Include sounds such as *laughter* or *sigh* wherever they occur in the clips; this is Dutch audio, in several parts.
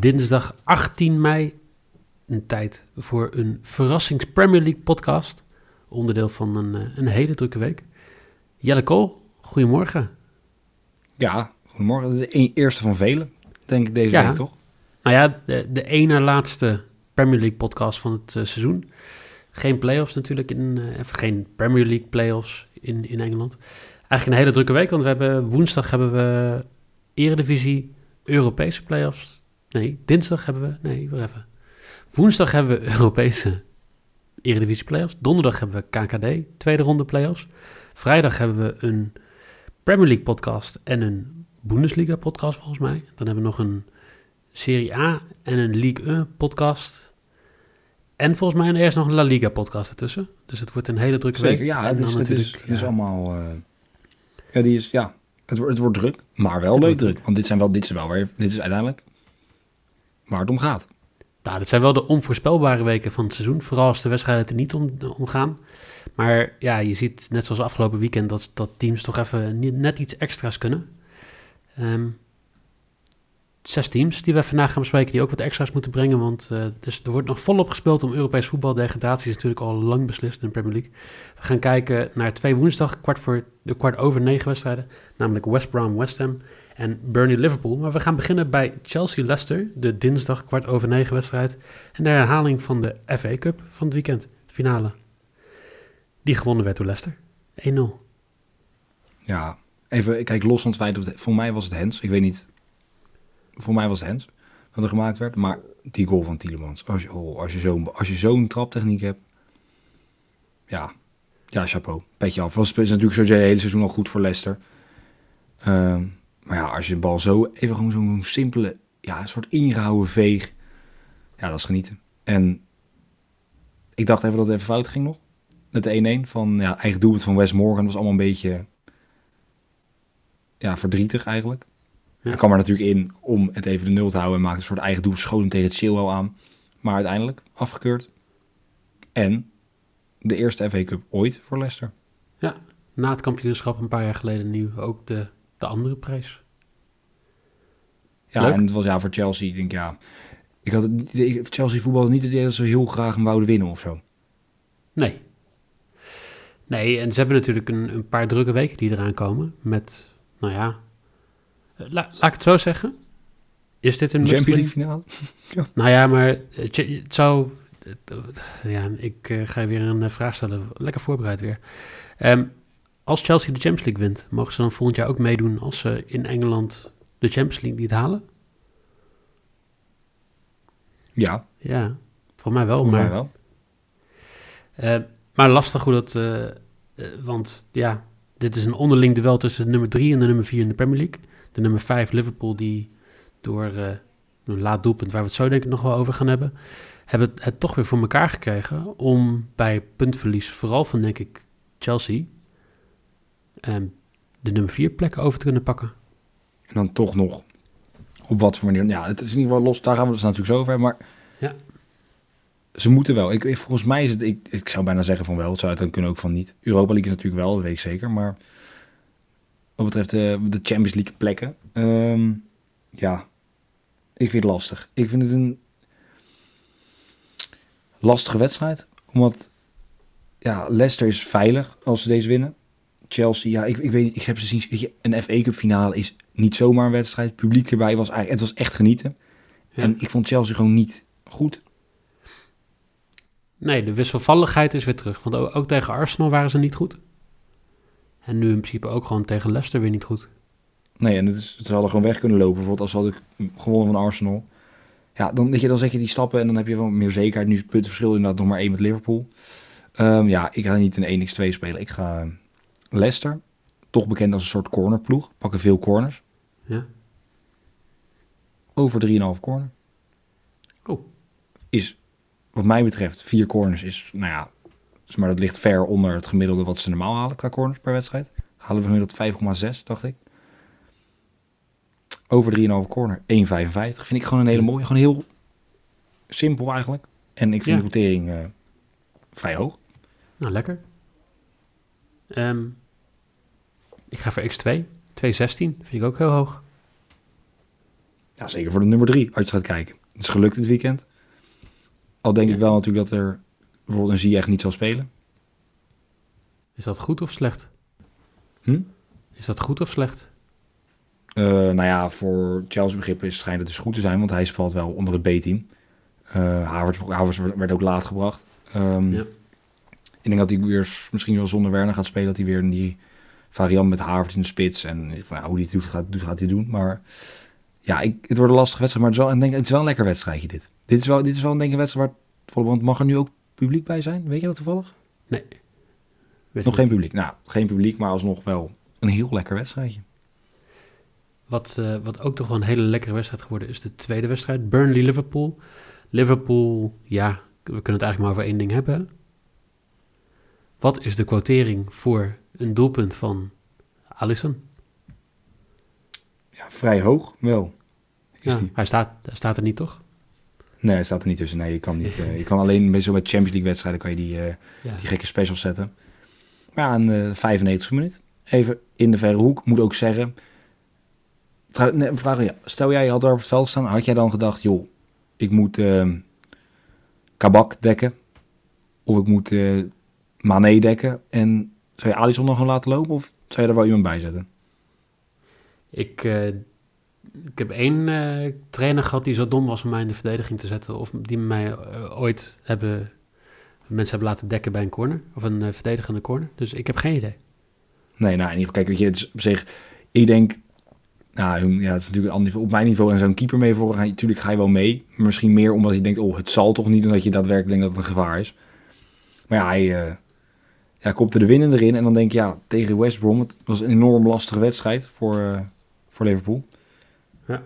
Dinsdag 18 mei, een tijd voor een verrassings Premier League podcast. Onderdeel van een, eh, een hele drukke week. Jelle Kool, goedemorgen. Ja, goedemorgen. De e- eerste van velen, denk ik, deze Ja. week, toch? Nou ja, de, de ene laatste Premier League podcast van het eh, seizoen. Geen playoffs natuurlijk, in, of geen Premier League playoffs in, in Engeland. Eigenlijk een hele drukke week, want we hebben woensdag hebben we Eredivisie, Europese playoffs. Nee, dinsdag hebben we, nee, weer even. Woensdag hebben we Europese Eredivisie playoffs. Donderdag hebben we KKD, tweede ronde playoffs. Vrijdag hebben we een Premier League podcast en een Bundesliga podcast volgens mij. Dan hebben we nog een Serie A en een Ligue 1 podcast. En volgens mij eerst nog een La Liga podcast ertussen. Dus het wordt een hele drukke Zeker, week. ja. Het is, het is, natuurlijk, het is ja, allemaal... eh, ja, die is, ja. Het, wordt- het wordt druk, maar wel leuk druk. druk. Want dit, zijn wel, dit is wel weer... Dit is uiteindelijk waar het om gaat. Nou, dit zijn wel de onvoorspelbare weken van het seizoen. Vooral als de wedstrijden er niet om, om gaan. Maar ja, je ziet net zoals afgelopen weekend dat, dat teams toch even net iets extra's kunnen. Ehm, zes teams die we vandaag gaan bespreken, die ook wat extra's moeten brengen. Want eh, dus er wordt nog volop gespeeld om Europees voetbal. Degradatie is natuurlijk al lang beslist in de Premier League. We gaan kijken naar twee woensdag, kwart voor de kwart over negen wedstrijden. Namelijk West Brom, West Ham en Burnley Liverpool. Maar we gaan beginnen bij Chelsea Leicester, de dinsdag kwart over negen wedstrijd. En de herhaling van de FA Cup van het weekend, finale. Die gewonnen werd door Leicester. 1-0. Ja, even... Kijk, los van het feit Voor mij was het Hens. Ik weet niet... Voor mij was het Hens wat er gemaakt werd. Maar die goal van Tielemans. Als je, oh, als je zo'n zo'n traptechniek hebt... Ja. Ja, chapeau. Petje af. Was, is natuurlijk sowieso het hele seizoen al goed voor Leicester. Ehm, maar ja, als je de bal zo... Even gewoon zo'n simpele... Ja, een soort ingehouden veeg. Ja, dat is genieten. En ik dacht even dat het even fout ging nog. Het 1-1 van ja, eigen doelpunt van Wes Morgan was allemaal een beetje ja, verdrietig eigenlijk. Ja. Hij kwam er natuurlijk in om het even de nul te houden en maakte een soort eigen doelpunt, schoon tegen Chilwell aan. Maar uiteindelijk afgekeurd. En de eerste FA Cup ooit voor Leicester. Na het kampioenschap een paar jaar geleden nu ook de, de andere prijs. Ja, Leuk. en het was ja voor Chelsea, ik denk ja. Ik had het, ik- Chelsea voetbalde niet het idee dat ze heel graag hem wouden winnen of zo. Nee. Nee, en ze hebben natuurlijk een, een paar drukke weken die eraan komen. Met, nou ja, eh, la- laat ik het zo zeggen. Is dit een Champions? League finale. *laughs* Nou ja, maar eh, het zou... eh, Ja, ik ga weer een vraag stellen. Lekker voorbereid weer. Ehm, als Chelsea de Champions League wint, mogen ze dan volgend jaar ook meedoen als ze in Engeland de Champions League niet halen? Ja, Ja, voor mij wel. voor maar mij wel. Eh, maar lastig hoe dat... eh, eh, want ja, dit is een onderling duel tussen de nummer 3 en de nummer 4 in de Premier League. De nummer 5 Liverpool, die door een laat doelpunt, waar we het zo denk ik nog wel over gaan hebben, hebben het, het toch weer voor elkaar gekregen om bij puntverlies, vooral van denk ik Chelsea, ehm, de nummer 4 plek over te kunnen pakken. En dan toch nog op wat voor manier. Ja, het is in ieder geval los. Daar gaan we het natuurlijk zo over hebben. Maar Ja. ze moeten wel. Ik, ik- volgens mij is het. Ik, ik zou bijna zeggen van wel. Het zou het dan kunnen ook van niet. Europa League is natuurlijk wel, dat weet ik zeker. Maar wat betreft de, de Champions League plekken. ehm, ja, ik vind het lastig. Ik vind het een lastige wedstrijd. Omdat ja, Leicester is veilig als ze deze winnen. Chelsea, ja, ik, ik weet niet, ik heb ze zien. je, Een FA Cup finale is niet zomaar een wedstrijd. Het publiek erbij was eigenlijk, het was echt genieten. Ja. En ik vond Chelsea gewoon niet goed. Nee, de wisselvalligheid is weer terug. Want ook, ook tegen Arsenal waren ze niet goed. En nu in principe ook gewoon tegen Leicester weer niet goed. Nee, en het is, ze hadden gewoon weg kunnen lopen. Bijvoorbeeld als ze hadden gewonnen van Arsenal. Ja, dan, weet je, dan zet je die stappen en dan heb je wel meer zekerheid. Nu is het puntenverschil inderdaad nog maar één met Liverpool. Ehm, ja, ik ga niet een 1x2 spelen. Ik ga Leicester, toch bekend als een soort cornerploeg. Pakken veel corners. Ja. Over 3,5 corner. Oh. Is, wat mij betreft, vier corners is, nou ja, maar dat ligt ver onder het gemiddelde wat ze normaal halen qua corners per wedstrijd. Halen we gemiddeld 5,6, dacht ik. Over 3,5 corner, 1,55. Vind ik gewoon een hele mooie. Gewoon heel simpel eigenlijk. En ik vind Ja. de quotering eh, vrij hoog. Nou, lekker. Ehm, ik ga voor X2. 216 vind ik ook heel hoog. Ja, zeker voor de nummer 3, als je gaat kijken. Het is gelukt dit weekend. Al denk Ja. ik wel natuurlijk dat er bijvoorbeeld een Ziyech niet zal spelen. Is dat goed of slecht? Hm? Is dat goed of slecht? Eh, nou ja, voor Chelsea begrippen is- schijnt het dus goed te zijn, want hij speelt wel onder het B-team. Eh Havertz, Havertz werd ook laat gebracht. Ehm, Ja. Ik denk dat hij weer misschien wel zonder Werner gaat spelen, dat hij weer in die variant met Havertz in de spits en van, ja, hoe hij het doet gaat, gaat hij doen. Maar ja, ik, het wordt een lastige wedstrijd, maar het is wel, ik denk, het is wel een lekker wedstrijdje dit. Dit is wel, dit is wel denk ik, een wedstrijd waar, want mag er nu ook publiek bij zijn? Weet je dat toevallig? Nee. Nog geen publiek. Nou, geen publiek, maar alsnog wel een heel lekker wedstrijdje. Wat, eh, wat ook toch wel een hele lekkere wedstrijd geworden is de tweede wedstrijd. Burnley-Liverpool. Liverpool, ja, we kunnen het eigenlijk maar over één ding hebben. Wat is de quotering voor een doelpunt van Alisson? Ja, vrij hoog wel. Is Ja, die. hij, staat, hij staat er niet, toch? Nee, hij staat er niet tussen. Nee, je kan niet. *laughs* eh, je kan alleen bij zo met Champions League wedstrijden kan je die, eh, Ja. die gekke specials zetten. Maar ja, een eh 95 minuut. Even in de verre hoek. Moet ook zeggen. Nee, vraag, aan. Stel jij had daar op het veld staan. Had jij dan gedacht, joh, ik moet ehm Kabak dekken. Of ik moet eh Mané dekken. En zou je Alisson dan gewoon laten lopen? Of zou je er wel iemand bij zetten? Ik, eh, ik heb één eh, trainer gehad die zo dom was om mij in de verdediging te zetten. Of die mij eh, ooit hebben, mensen hebben laten dekken bij een corner. Of een verdedigende corner. Dus ik heb geen idee. Nee, nou in ieder geval, kijk, weet je, het is op zich, ik denk, nou ja, het is natuurlijk een ander niveau. Op mijn niveau en zo'n keeper mee voor, natuurlijk ga je wel mee. Misschien meer omdat je denkt, oh, het zal toch niet, omdat je daadwerkelijk denkt dat het een gevaar is. Maar ja, hij eh ja, kopte de winnende erin en dan denk je, ja, tegen West Brom, het was een enorm lastige wedstrijd voor, eh, voor Liverpool. Ja.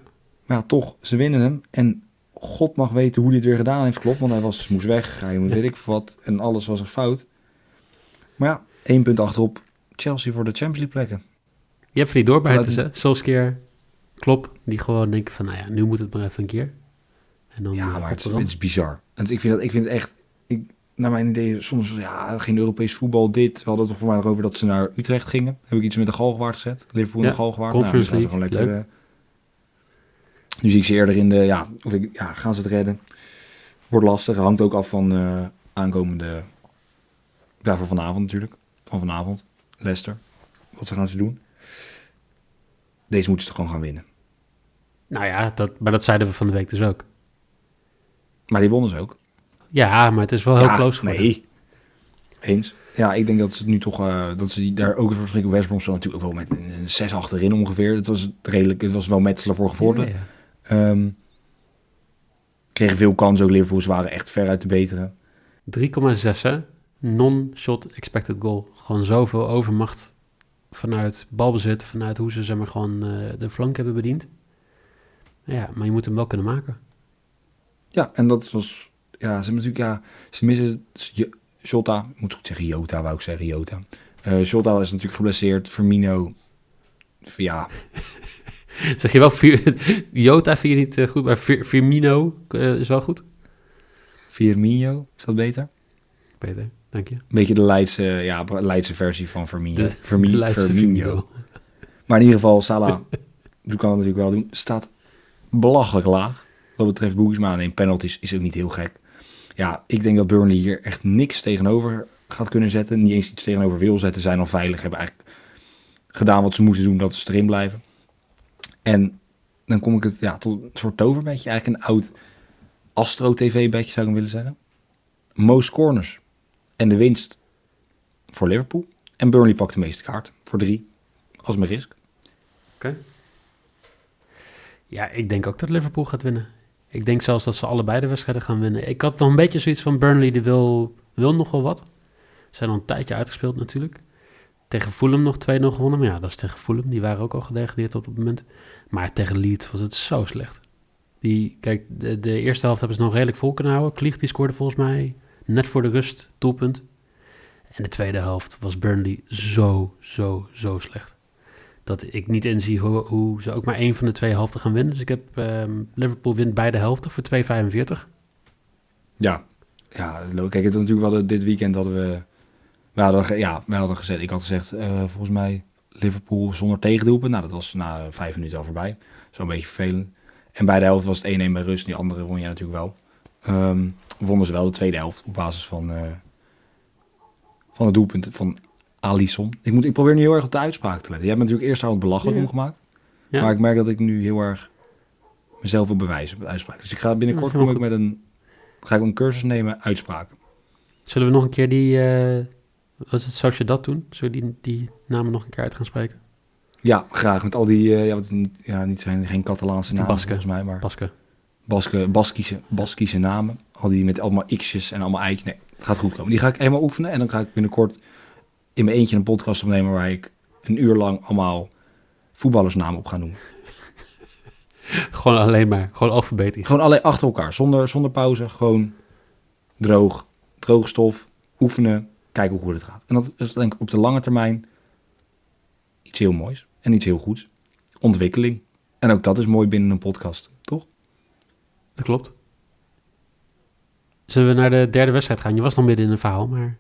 Maar ja, toch, ze winnen hem en God mag weten hoe hij het weer gedaan heeft, klopt, want hij was, moest weg, hij weet ik wat en alles was er fout. Maar ja, één punt achterop, Chelsea voor de Champions League plekken. Je hebt van die doorbuiters, Laat- hè? Solskjaer, Klop, die gewoon denken van, nou ja, nu moet het maar even een keer. En dan Ja, eh, maar het, het is bizar. En ik vind, dat, ik vind het echt... Naar mijn idee, soms ja, geen Europees voetbal, dit. We hadden het toch voor mij over dat ze naar Utrecht gingen. Heb ik iets met de Galgenwaard gezet. Liverpool in Ja, de Galgenwaard. Conference nou, League, gewoon eh, nu zie ik ze eerder in de... Ja, of ik, ja, gaan ze het redden? Wordt lastig. Hangt ook af van eh, aankomende... Ja, voor vanavond natuurlijk. Van vanavond. Leicester. Wat ze gaan ze doen. Deze moeten ze gewoon gaan winnen. Nou ja, dat, maar dat zeiden we van de week dus ook. Maar die wonnen ze ook. Ja, maar het is wel heel ja, close geworden. Nee. Eens. Ja, ik denk dat ze het nu toch, eh, dat ze daar ook voor spreken. West Brom stond natuurlijk ook wel met een, een 6 achterin ongeveer. Het was redelijk, het was wel metselen voor gevorderd. Ja, ja. Ehm, kregen veel kansen ook. Liverpool, ze waren echt ver uit de betere. 3,6 hè? Non-shot expected goal. Gewoon zoveel overmacht vanuit balbezit, vanuit hoe ze zeg maar gewoon eh, de flank hebben bediend. Ja, maar je moet hem wel kunnen maken. Ja, en dat was, ja, ze hebben natuurlijk, ja, ze missen Jota, ik moet goed zeggen Jota, wou ik zeggen, Jota. Eh Jota is natuurlijk geblesseerd, Firmino, ja, *laughs* Zeg je wel, *laughs* Jota vind je niet eh, goed, maar Fir- Firmino eh, is wel goed. Firmino, is dat beter? Beter, dank je. Een beetje de Leidse, ja, Leidse versie van Firmino. De, Firmi- de Leidse Firmino. Maar in ieder geval, Salah, *laughs* die kan het natuurlijk wel doen, staat belachelijk laag. Wat betreft Boegisma, nee, penalties is ook niet heel gek. Ja, ik denk dat Burnley hier echt niks tegenover gaat kunnen zetten. Niet eens iets tegenover wil zetten, zijn al veilig. Hebben eigenlijk gedaan wat ze moeten doen, dat is erin blijven. En dan kom ik het ja, tot een soort toverbedje. Eigenlijk een oud Astro-TV-bedje zou ik willen zeggen. Most corners. En de winst voor Liverpool. En Burnley pakt de meeste kaart voor drie. Als mijn risk. Ja, ik denk ook dat Liverpool gaat winnen. Ik denk zelfs dat ze allebei de wedstrijden gaan winnen. Ik had nog een beetje zoiets van Burnley, die wil, wil nog wel wat. Zijn al een tijdje uitgespeeld natuurlijk. Tegen Fulham nog 2-0 gewonnen. Maar ja, dat is tegen Fulham. Die waren ook al gedegradeerd op het moment. Maar tegen Leeds was het zo slecht. Die, kijk, de, de eerste helft hebben ze nog redelijk vol kunnen houden. Klieg die scoorde volgens mij net voor de rust doelpunt. En de tweede helft was Burnley zo, zo, zo slecht. Dat ik niet inzie hoe, hoe ze ook maar één van de twee helften gaan winnen. Dus ik heb ehm, Liverpool wint beide helften voor 2,45. Ja. Ja, kijk, het was natuurlijk wel dit weekend dat we... We hadden, ja, we hadden gezegd, ik had gezegd, eh, volgens mij Liverpool zonder tegendoelpunt. Nou, dat was na vijf minuten al voorbij. Zo'n beetje vervelend. En bij de helft was het 1-1 bij rust. Die andere won je natuurlijk wel. Ehm wonnen ze wel de tweede helft op basis van, eh, van het doelpunt van Alisson. Ik, moet, ik probeer nu heel erg op de uitspraak te letten. Jij hebt natuurlijk eerst al het belachelijk Ja. omgemaakt. Ja. Maar ik merk dat ik nu heel erg mezelf wil bewijzen op de uitspraak. Dus ik ga binnenkort kom ik met een, ga ik een cursus nemen uitspraken. Zullen we nog een keer die, wat is het, zoals je dat doen? Zullen we die, die namen nog een keer uit gaan spreken? Ja, graag. Met al die, eh, ja, wat, ja, niet zijn geen Catalaanse namen Basken. volgens mij, maar Baske. Baske, Baskische, Baskische namen. Al die met allemaal x'jes en allemaal eitjes. Nee, het gaat goed komen. Die ga ik helemaal oefenen en dan ga ik binnenkort in mijn eentje een podcast opnemen waar ik een uur lang allemaal voetballersnamen op ga noemen. *laughs* Gewoon alleen maar, gewoon alfabetisch. Gewoon alleen achter elkaar, zonder, zonder pauze. Gewoon droog, droog stof, oefenen, kijken hoe goed het gaat. En dat is denk ik op de lange termijn iets heel moois en iets heel goeds. Ontwikkeling. En ook dat is mooi binnen een podcast, toch? Dat klopt. Zullen we naar de derde wedstrijd gaan? Je was nog midden in een verhaal, maar...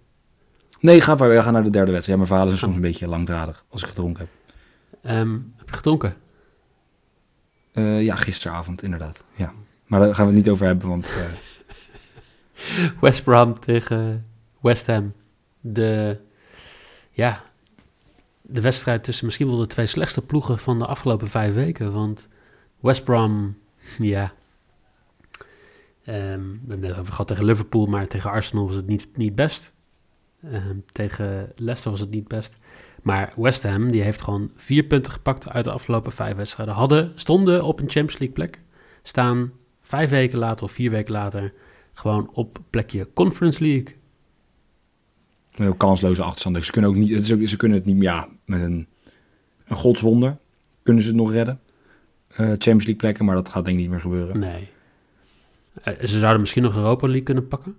Nee, ga maar. We gaan naar de derde wedstrijd. Ja, mijn verhalen zijn soms een beetje langdradig als ik gedronken heb. ehm, heb je gedronken? Eh, ja, gisteravond inderdaad. Ja. Maar daar gaan we het niet over hebben, want eh, *laughs* West Brom tegen West Ham. De, ja, de wedstrijd tussen misschien wel de twee slechtste ploegen van de afgelopen vijf weken. Want West Brom, ja. ehm, we hebben het net over gehad tegen Liverpool, maar tegen Arsenal was het niet, niet best. Ehm, tegen Leicester was het niet best. Maar West Ham, die heeft gewoon vier punten gepakt uit de afgelopen vijf wedstrijden. Hadden, stonden op een Champions League plek. Staan vijf weken later of vier weken later gewoon op plekje Conference League. een kansloze achterstand. Ze kunnen, ook niet, het is ook, ze kunnen het niet meer, ja, met een, een godswonder kunnen ze het nog redden. Eh, Champions League plekken, maar dat gaat denk ik niet meer gebeuren. Nee. Eh, ze zouden misschien nog Europa League kunnen pakken.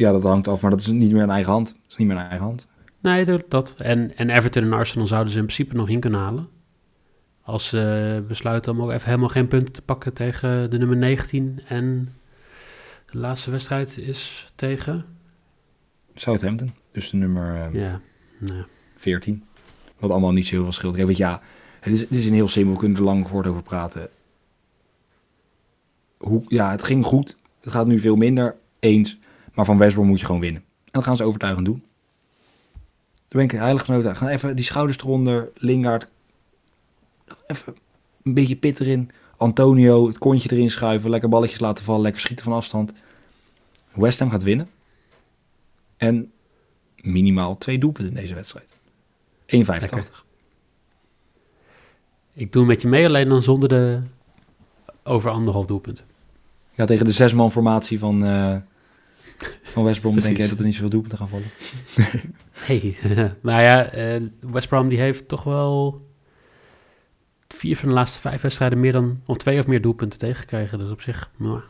Ja, dat hangt af, maar dat is niet meer in eigen hand. Dat is niet meer in eigen hand. Nee, dat-. En, en Everton en Arsenal zouden ze in principe nog in kunnen halen. Als ze besluiten om ook even helemaal geen punten te pakken tegen de nummer 19. En de laatste wedstrijd is tegen... Southampton, dus de nummer eh, Ja, nou, 14. Wat allemaal niet zo heel veel scheelt. Kijk, weet je, ja, het is, het is een heel simpel, we kunnen er lang over praten. Hoe, ja, het ging goed. Het gaat nu veel minder, eens. Maar van West Brom moet je gewoon winnen. En dat gaan ze overtuigend doen. Daar ben ik heilig van overtuigd. Gaan even die schouders eronder, Lingard. Even een beetje pit erin. Antonio, het kontje erin schuiven. Lekker balletjes laten vallen, lekker schieten van afstand. West Ham gaat winnen. En minimaal twee doelpunten in deze wedstrijd. 1,85. ik doe met je mee, alleen dan zonder de over anderhalf doelpunt. Ja, tegen de zesman formatie van, eh van West Brom denk jij dat er niet zoveel doelpunten gaan vallen. *laughs* Hey, *laughs* maar ja, eh, West Brom die heeft toch wel vier van de laatste vijf wedstrijden meer dan, of twee of meer doelpunten tegengekregen. Dus op zich, nou,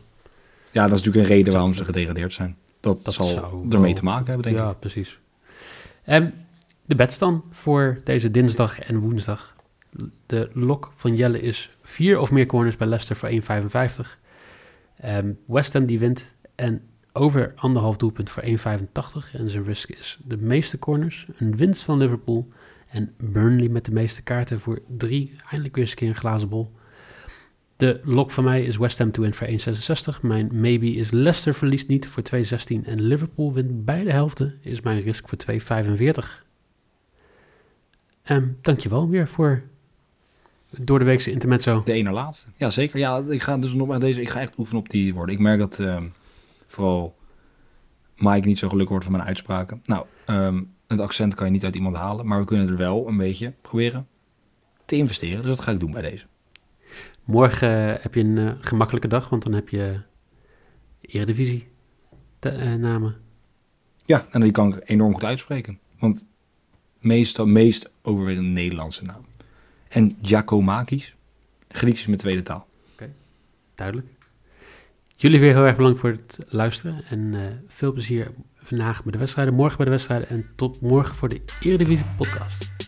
Ja, dat is natuurlijk een reden waarom ze gedegradeerd zijn. Dat, Dat zal zou ermee wel- te maken hebben, denk ja, ik. precies. En de bets dan voor deze dinsdag en woensdag. De lok van Jelle is vier of meer corners bij Leicester voor 1,55. Ehm West Ham die wint en over anderhalf doelpunt voor 1,85. En zijn risk is de meeste corners, een winst van Liverpool en Burnley met de meeste kaarten voor drie. Eindelijk weer eens een keer een glazen bol. De lok van mij is West Ham to win voor 1,66. Mijn maybe is Leicester verliest niet voor 2,16. En Liverpool wint beide helften, is mijn risk voor 2,45. Um, dankjewel weer voor door de weekse intermezzo. De ene laatste. Ja, zeker. Ja, ik ga dus nog maar deze. Ik ga echt oefenen op die woorden. Ik merk dat ehm, vooral Mike niet zo gelukkig wordt van mijn uitspraken. Nou, ehm, het accent kan je niet uit iemand halen, maar we kunnen er wel een beetje proberen te investeren. Dus dat ga ik doen bij deze. Morgen eh, heb je een eh, gemakkelijke dag, want dan heb je Eredivisie te, eh, namen. Ja, en die kan ik enorm goed uitspreken. Want meestal, meest overwegend een Nederlandse naam. En Giacomakis, Grieks is mijn tweede taal. Duidelijk. Jullie weer heel erg bedankt voor het luisteren. En eh, veel plezier vandaag bij de wedstrijden, morgen bij de wedstrijden. En tot morgen voor de Eredivisie podcast.